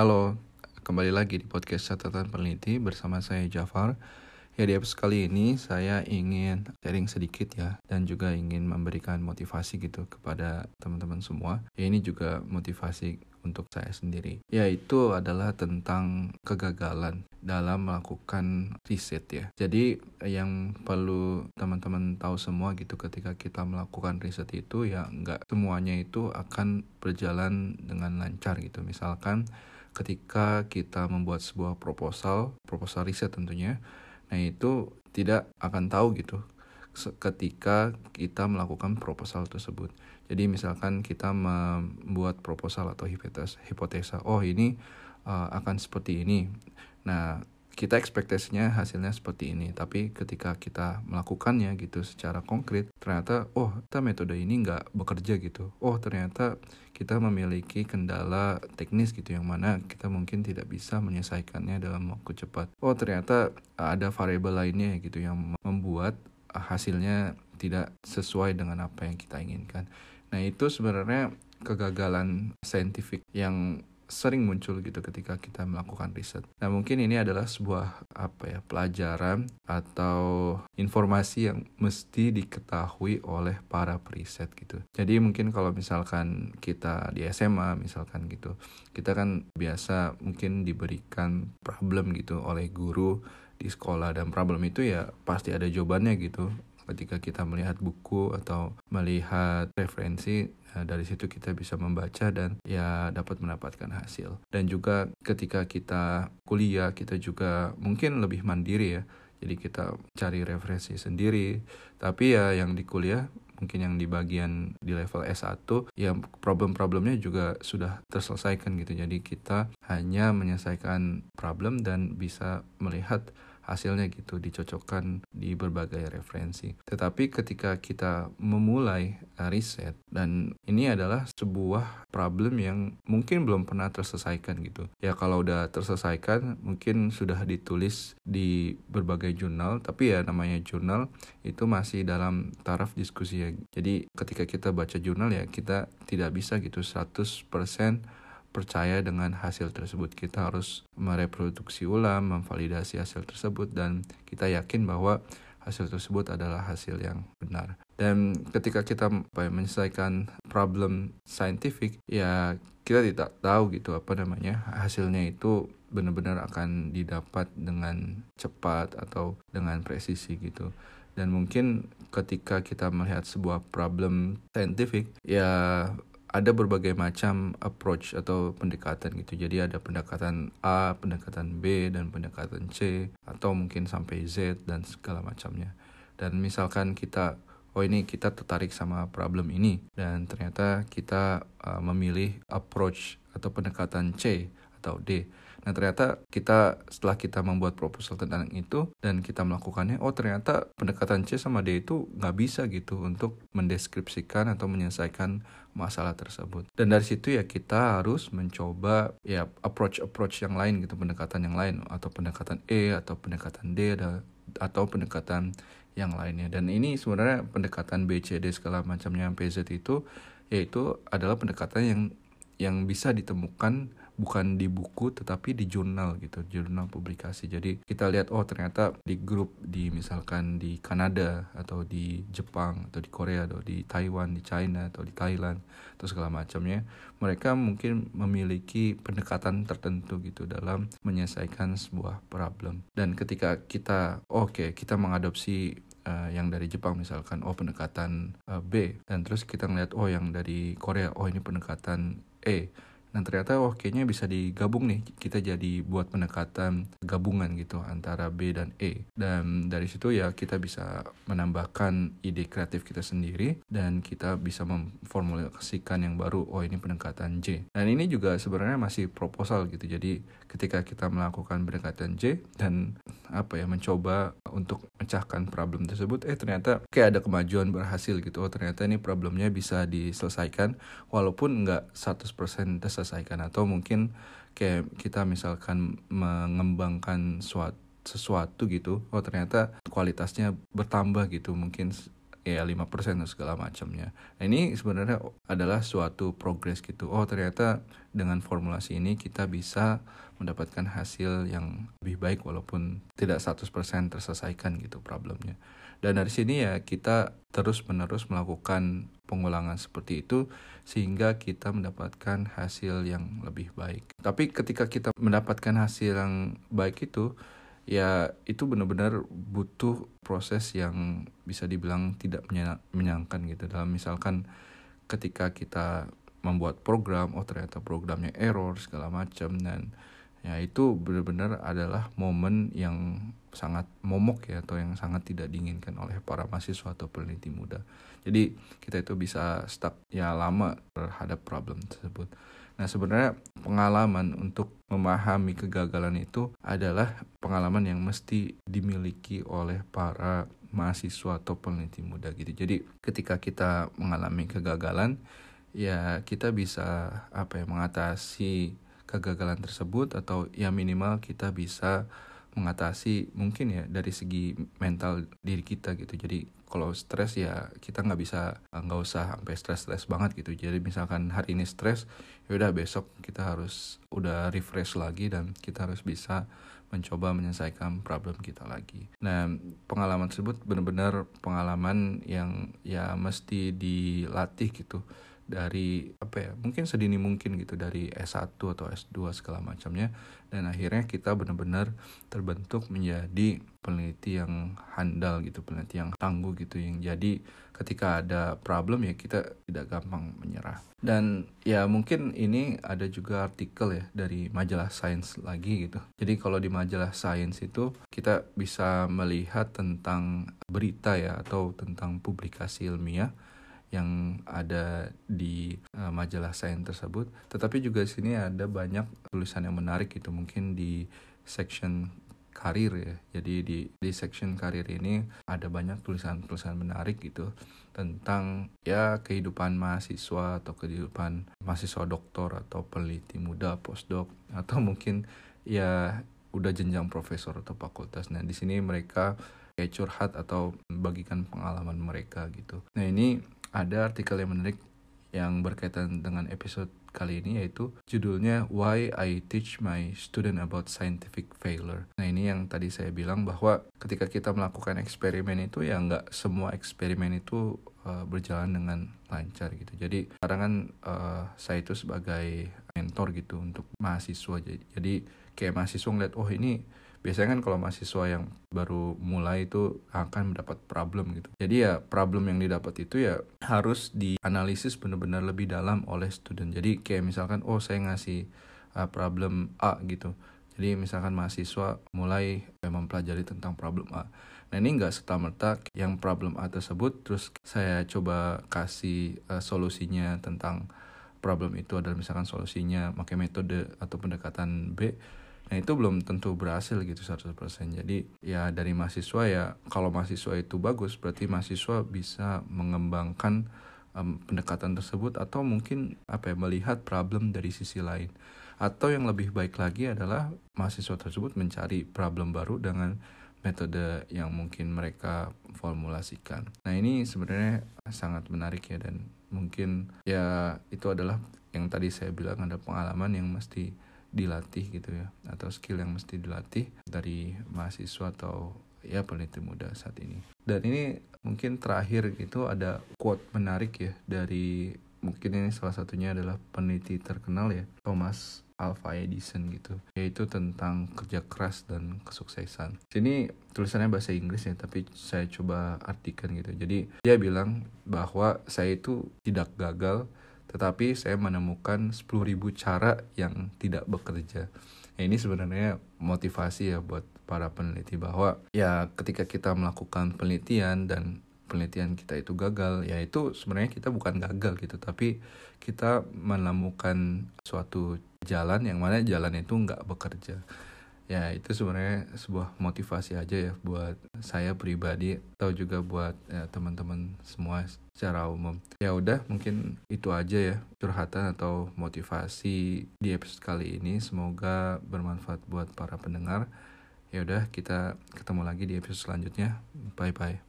Halo, kembali lagi di podcast catatan peneliti bersama saya Jafar. Ya di episode kali ini saya ingin sharing sedikit ya dan juga ingin memberikan motivasi gitu kepada teman-teman semua. Ya ini juga motivasi untuk saya sendiri. Yaitu adalah tentang kegagalan dalam melakukan riset ya. Jadi yang perlu teman-teman tahu semua gitu ketika kita melakukan riset itu ya nggak semuanya itu akan berjalan dengan lancar gitu. Misalkan ketika kita membuat sebuah proposal, proposal riset tentunya, nah itu tidak akan tahu gitu ketika kita melakukan proposal tersebut. Jadi misalkan kita membuat proposal atau hipotesa, oh ini uh, akan seperti ini. Nah, kita ekspektasinya hasilnya seperti ini. Tapi ketika kita melakukannya gitu secara konkret ternyata oh kita metode ini nggak bekerja gitu. Oh ternyata kita memiliki kendala teknis gitu yang mana kita mungkin tidak bisa menyelesaikannya dalam waktu cepat. Oh ternyata ada variabel lainnya gitu yang membuat hasilnya tidak sesuai dengan apa yang kita inginkan. Nah itu sebenarnya kegagalan saintifik yang sering muncul gitu ketika kita melakukan riset. Nah, mungkin ini adalah sebuah apa ya, pelajaran atau informasi yang mesti diketahui oleh para periset gitu. Jadi mungkin kalau misalkan kita di SMA misalkan gitu, kita kan biasa mungkin diberikan problem gitu oleh guru di sekolah dan problem itu ya pasti ada jawabannya gitu ketika kita melihat buku atau melihat referensi ya, dari situ kita bisa membaca dan ya dapat mendapatkan hasil. Dan juga ketika kita kuliah kita juga mungkin lebih mandiri ya. Jadi kita cari referensi sendiri. Tapi ya yang di kuliah mungkin yang di bagian di level S1 ya problem-problemnya juga sudah terselesaikan gitu. Jadi kita hanya menyelesaikan problem dan bisa melihat hasilnya gitu dicocokkan di berbagai referensi. Tetapi ketika kita memulai uh, riset dan ini adalah sebuah problem yang mungkin belum pernah terselesaikan gitu. Ya kalau udah terselesaikan mungkin sudah ditulis di berbagai jurnal tapi ya namanya jurnal itu masih dalam taraf diskusi ya. Jadi ketika kita baca jurnal ya kita tidak bisa gitu 100% percaya dengan hasil tersebut. Kita harus mereproduksi ulang, memvalidasi hasil tersebut, dan kita yakin bahwa hasil tersebut adalah hasil yang benar. Dan ketika kita menyelesaikan problem saintifik, ya kita tidak tahu gitu apa namanya hasilnya itu benar-benar akan didapat dengan cepat atau dengan presisi gitu. Dan mungkin ketika kita melihat sebuah problem saintifik, ya ada berbagai macam approach atau pendekatan gitu. Jadi ada pendekatan A, pendekatan B, dan pendekatan C, atau mungkin sampai Z dan segala macamnya. Dan misalkan kita, oh ini kita tertarik sama problem ini, dan ternyata kita uh, memilih approach atau pendekatan C atau D. Nah ternyata kita setelah kita membuat proposal tentang itu dan kita melakukannya, oh ternyata pendekatan C sama D itu nggak bisa gitu untuk mendeskripsikan atau menyelesaikan masalah tersebut. Dan dari situ ya kita harus mencoba ya approach-approach yang lain gitu, pendekatan yang lain atau pendekatan E atau pendekatan D atau pendekatan yang lainnya. Dan ini sebenarnya pendekatan B, C, D segala macamnya PZ itu yaitu adalah pendekatan yang yang bisa ditemukan bukan di buku tetapi di jurnal gitu jurnal publikasi. Jadi kita lihat oh ternyata di grup di misalkan di Kanada atau di Jepang atau di Korea atau di Taiwan di China atau di Thailand atau segala macamnya mereka mungkin memiliki pendekatan tertentu gitu dalam menyelesaikan sebuah problem. Dan ketika kita oke okay, kita mengadopsi uh, yang dari Jepang misalkan oh pendekatan uh, B dan terus kita ngeliat oh yang dari Korea oh ini pendekatan E dan ternyata oh kayaknya bisa digabung nih. Kita jadi buat pendekatan gabungan gitu antara B dan E. Dan dari situ ya kita bisa menambahkan ide kreatif kita sendiri dan kita bisa memformulasikan yang baru oh ini pendekatan J. Dan ini juga sebenarnya masih proposal gitu. Jadi ketika kita melakukan pendekatan J dan apa ya mencoba untuk mecahkan problem tersebut eh ternyata kayak ada kemajuan berhasil gitu. Oh ternyata ini problemnya bisa diselesaikan walaupun nggak 100% terselesaikan. Atau mungkin kayak kita misalkan mengembangkan suatu sesuatu gitu oh ternyata kualitasnya bertambah gitu. Mungkin ya 5% dan segala macamnya. Nah, ini sebenarnya adalah suatu progres gitu. Oh, ternyata dengan formulasi ini kita bisa mendapatkan hasil yang lebih baik walaupun tidak 100% terselesaikan gitu problemnya. Dan dari sini ya kita terus-menerus melakukan pengulangan seperti itu sehingga kita mendapatkan hasil yang lebih baik. Tapi ketika kita mendapatkan hasil yang baik itu ya itu benar-benar butuh proses yang bisa dibilang tidak menyenangkan gitu dalam misalkan ketika kita membuat program oh ternyata programnya error segala macam dan ya itu benar-benar adalah momen yang sangat momok ya atau yang sangat tidak diinginkan oleh para mahasiswa atau peneliti muda. Jadi kita itu bisa stuck ya lama terhadap problem tersebut. Nah sebenarnya pengalaman untuk memahami kegagalan itu adalah pengalaman yang mesti dimiliki oleh para mahasiswa atau peneliti muda gitu. Jadi ketika kita mengalami kegagalan ya kita bisa apa ya mengatasi kegagalan tersebut atau ya minimal kita bisa mengatasi mungkin ya dari segi mental diri kita gitu. Jadi kalau stres ya kita nggak bisa nggak usah sampai stres-stres banget gitu. Jadi misalkan hari ini stres ya udah besok kita harus udah refresh lagi dan kita harus bisa mencoba menyelesaikan problem kita lagi. Nah, pengalaman tersebut benar-benar pengalaman yang ya mesti dilatih gitu dari apa ya mungkin sedini mungkin gitu dari S1 atau S2 segala macamnya. Dan akhirnya kita benar-benar terbentuk menjadi peneliti yang handal gitu peneliti yang tangguh gitu yang jadi ketika ada problem ya kita tidak gampang menyerah. Dan ya mungkin ini ada juga artikel ya dari majalah Science lagi gitu. Jadi kalau di majalah Science itu kita bisa melihat tentang berita ya atau tentang publikasi ilmiah yang ada di uh, majalah Science tersebut. Tetapi juga sini ada banyak tulisan yang menarik gitu mungkin di section karir ya. Jadi di di section karir ini ada banyak tulisan-tulisan menarik gitu tentang ya kehidupan mahasiswa atau kehidupan mahasiswa doktor atau peneliti muda postdoc atau mungkin ya udah jenjang profesor atau fakultas. Nah, di sini mereka kayak curhat atau bagikan pengalaman mereka gitu. Nah, ini ada artikel yang menarik yang berkaitan dengan episode kali ini yaitu judulnya Why I Teach My Student About Scientific Failure. Nah ini yang tadi saya bilang bahwa ketika kita melakukan eksperimen itu ya nggak semua eksperimen itu uh, berjalan dengan lancar gitu. Jadi sekarang kan uh, saya itu sebagai mentor gitu untuk mahasiswa. Jadi kayak mahasiswa ngeliat oh ini biasanya kan kalau mahasiswa yang baru mulai itu akan mendapat problem gitu. Jadi ya problem yang didapat itu ya harus dianalisis benar-benar lebih dalam oleh student. Jadi kayak misalkan oh saya ngasih uh, problem A gitu. Jadi misalkan mahasiswa mulai mempelajari tentang problem A. Nah ini nggak serta-merta yang problem A tersebut terus saya coba kasih uh, solusinya tentang problem itu adalah misalkan solusinya pakai metode atau pendekatan B Nah itu belum tentu berhasil gitu 100%. Jadi ya dari mahasiswa ya kalau mahasiswa itu bagus berarti mahasiswa bisa mengembangkan um, pendekatan tersebut atau mungkin apa ya melihat problem dari sisi lain. Atau yang lebih baik lagi adalah mahasiswa tersebut mencari problem baru dengan metode yang mungkin mereka formulasikan. Nah ini sebenarnya sangat menarik ya dan mungkin ya itu adalah yang tadi saya bilang ada pengalaman yang mesti dilatih gitu ya atau skill yang mesti dilatih dari mahasiswa atau ya peneliti muda saat ini. Dan ini mungkin terakhir itu ada quote menarik ya dari mungkin ini salah satunya adalah peneliti terkenal ya Thomas Alva Edison gitu yaitu tentang kerja keras dan kesuksesan. Sini tulisannya bahasa Inggris ya tapi saya coba artikan gitu. Jadi dia bilang bahwa saya itu tidak gagal tetapi saya menemukan 10.000 cara yang tidak bekerja. Ya, ini sebenarnya motivasi ya buat para peneliti bahwa ya ketika kita melakukan penelitian dan penelitian kita itu gagal, ya itu sebenarnya kita bukan gagal gitu, tapi kita menemukan suatu jalan yang mana jalan itu nggak bekerja ya itu sebenarnya sebuah motivasi aja ya buat saya pribadi atau juga buat ya, teman-teman semua secara umum. Ya udah mungkin itu aja ya curhatan atau motivasi di episode kali ini. Semoga bermanfaat buat para pendengar. Ya udah kita ketemu lagi di episode selanjutnya. Bye bye